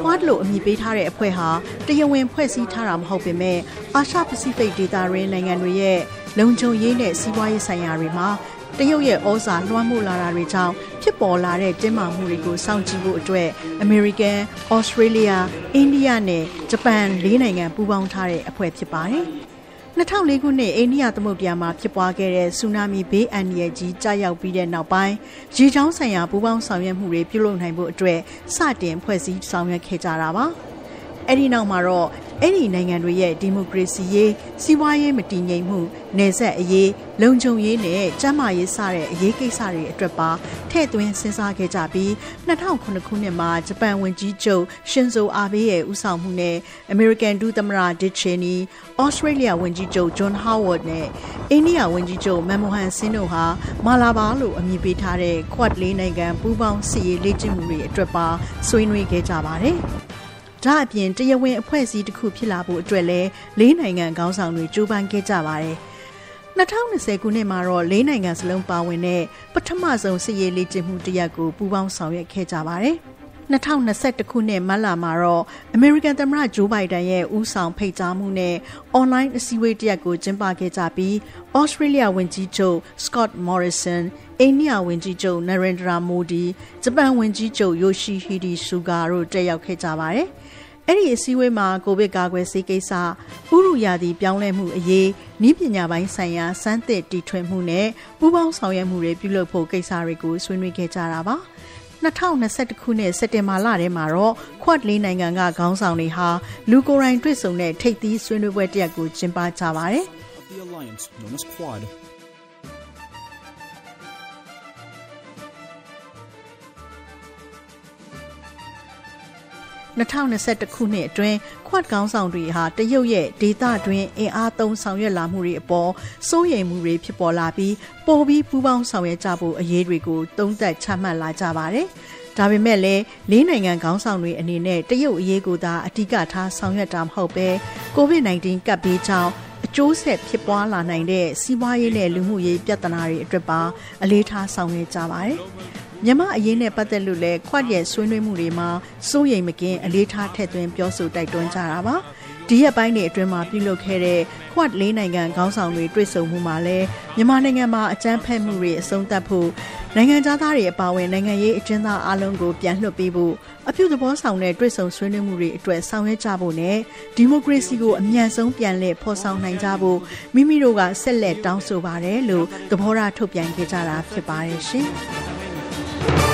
Quad လို့အမည်ပေးထားတဲ့အဖွဲ့ဟာတရားဝင်ဖွဲ့စည်းထားတာမဟုတ်ပေမဲ့အာရှပစိဖိတ်ဒေသရင်းနိုင်ငံတွေရဲ့လုံခြုံရေးနဲ့စီးပွားရေးဆိုင်ရာတွေမှာတရုတ်ရဲ့ဩဇာလွှမ်းမိုးလာတာတွေကြောင့်ဖြစ်ပေါ်လာတဲ့တင်းမာမှုတွေကိုစောင့်ကြည့်ဖို့အတွက်အမေရိကန်၊ဩစတြေးလျ၊အိန္ဒိယနဲ့ဂျပန်လေးနိုင်ငံပူးပေါင်းထားတဲ့အဖွဲ့ဖြစ်ပါတယ်။ 2004ခုနှစ်အိန္ဒိယသမုဒ္ဒရာမှာဖြစ်ပွားခဲ့တဲ့ဆူနာမီဘေးအန္တရာယ်ကြီးကြာရောက်ပြီးတဲ့နောက်ပိုင်းရေချောင်းဆိုင်ရာပူးပေါင်းဆောင်ရွက်မှုတွေပြုလုပ်နိုင်ဖို့အတွက်စတင်ဖွဲ့စည်းဆောင်ရွက်ခဲ့ကြတာပါ။အဲ့ဒီနောက်မှာတော့ အဲ့ဒီနိုင်ငံတွေရဲ့ဒီမိုကရေစီရေးစီးပွားရေးမတည်ငြိမ်မှုနယ်စပ်အရေးလုံခြုံရေးနဲ့ကျန်းမာရေးစတဲ့အရေးကိစ္စတွေအတွက်ပါထည့်သွင်းစဉ်းစားခဲ့ကြပြီး2009ခုနှစ်မှာဂျပန်ဝန်ကြီးချုပ်ရှင်ဇိုအာဘေးရဲ့ဦးဆောင်မှုနဲ့အမေရိကန်ဒုသမ္မတဒစ်ချေနီဩစတြေးလျဝန်ကြီးချုပ်ဂျွန်ဟာဝတ်နဲ့အိန္ဒိယဝန်ကြီးချုပ်မန်မိုဟန်ဆင်းတို့ဟာမာလာဘာလို့အမည်ပေးထားတဲ့ Quad လေးနိုင်ငံပူးပေါင်းစစ်ရေးလေ့ကျင့်မှုတွေအတွက်ပါဆွေးနွေးခဲ့ကြပါတယ်။ ဒါအပြင်တရားဝင်အဖွဲ့အစည်းတစ်ခုဖြစ်လာဖို့အတွက်လည်းလေးနိုင်ငံခေါင်းဆောင်တွေကြိုးပမ်းခဲ့ကြပါတယ်။2020ခုနှစ်မှာတော့လေးနိုင်ငံစလုံးပါဝင်တဲ့ပထမဆုံးစစ်ရေးလေ့ကျင့်မှုတစ်ရပ်ကိုပူးပေါင်းဆောင်ရွက်ခဲ့ကြပါတယ်။2021ခုနှစ်မတ်လမှာတော့ American သမ္မတဂျိုးဘိုင်ဒန်ရဲ့ဦးဆောင်ဖိတ်ကြားမှုနဲ့ online အစည်းအဝေးတစ်ရပ်ကိုကျင်းပခဲ့ကြပြီး Australia ဝန်ကြီးချုပ် Scott Morrison အိန္ဒိယဝန်ကြီးချုပ် Narendra Modi ဂျပန်ဝန်ကြီးချုပ် Yoshihide Suga တို့တက်ရောက်ခဲ့ကြပါတယ်။ အဲ့ဒီအစည်းအဝေးမှာကိုဗစ်ကာကွယ်ဆေးကိစ္စဥရုယာတီပြောင်းလဲမှုအရေးဤပညာပိုင်းဆိုင်ရာစမ်းသစ်တီထွင်မှုနဲ့ပူးပေါင်းဆောင်ရွက်မှုတွေပြုလုပ်ဖို့ကိစ္စတွေကိုဆွေးနွေးခဲ့ကြတာပါ2021ခုနှစ်စက်တင်ဘာလထဲမှာတော့ခွတ်လေးနိုင်ငံကခေါင်းဆောင်တွေဟာလူကိုယ်တိုင်တွေ့ဆုံတဲ့ထိပ်သီးဆွေးနွေးပွဲတစ်ရပ်ကိုကျင်းပကြပါတယ်။ 2021ခုနှစ်အတွင်းခွတ်ကောင်းဆောင်တွေဟာတရုတ်ရဲ့ဒေသတွင်းအင်အားသုံးဆောင်ရွက်လာမှုတွေအပေါ်စိုးရိမ်မှုတွေဖြစ်ပေါ်လာပြီးပိုပြီးပူးပေါင်းဆောင်ရွက်ကြဖို့အရေးတွေကိုသုံးသပ်ချမှတ်လာကြပါတယ်။ဒါပေမဲ့လည်းလေးနိုင်ငံခေါင်းဆောင်တွေအနေနဲ့တရုတ်အရေးကိုသာအဓိကထားဆောင်ရွက်တာမဟုတ်ပဲ COVID-19 ကပ်ဘေးကြောင့်အကျိုးဆက်ဖြစ်ပွားလာနိုင်တဲ့စီးပွားရေးနဲ့လူမှုရေးပြဿနာတွေအတွက်ပါအလေးထားဆောင်ရွက်ကြပါတယ်။ မြမအရေးနဲ့ပတ်သက်လို့လည်းခွတ်ရဲ့ဆွေးနွေးမှုတွေမှာစိုးရိမ်မကင်းအလေးထားထည့်သွင်းပြောဆိုတိုက်တွန်းကြတာပါဒီရက်ပိုင်းတွေအတွင်းမှာပြုလုပ်ခဲ့တဲ့ခွတ်လေးနိုင်ငံခေါင်းဆောင်တွေတွေ့ဆုံမှုမှာလည်းမြန်မာနိုင်ငံမှာအကြမ်းဖက်မှုတွေအဆုံးသတ်ဖို့နိုင်ငံသားတွေအပါအဝင်နိုင်ငံရေးအကျဉ်းသားအလုံးကိုပြန်လွှတ်ပေးဖို့အပြုသဘောဆောင်တဲ့တွေ့ဆုံဆွေးနွေးမှုတွေအတွက်ဆောင်ရွက်ကြဖို့နဲ့ဒီမိုကရေစီကိုအမြန်ဆုံးပြန်လည်ဖော်ဆောင်နိုင်ကြဖို့မိမိတို့ကဆက်လက်တောင်းဆိုပါတယ်လို့သဘောထားထုတ်ပြန်ခဲ့ကြတာဖြစ်ပါတယ်ရှင်။ Thank you.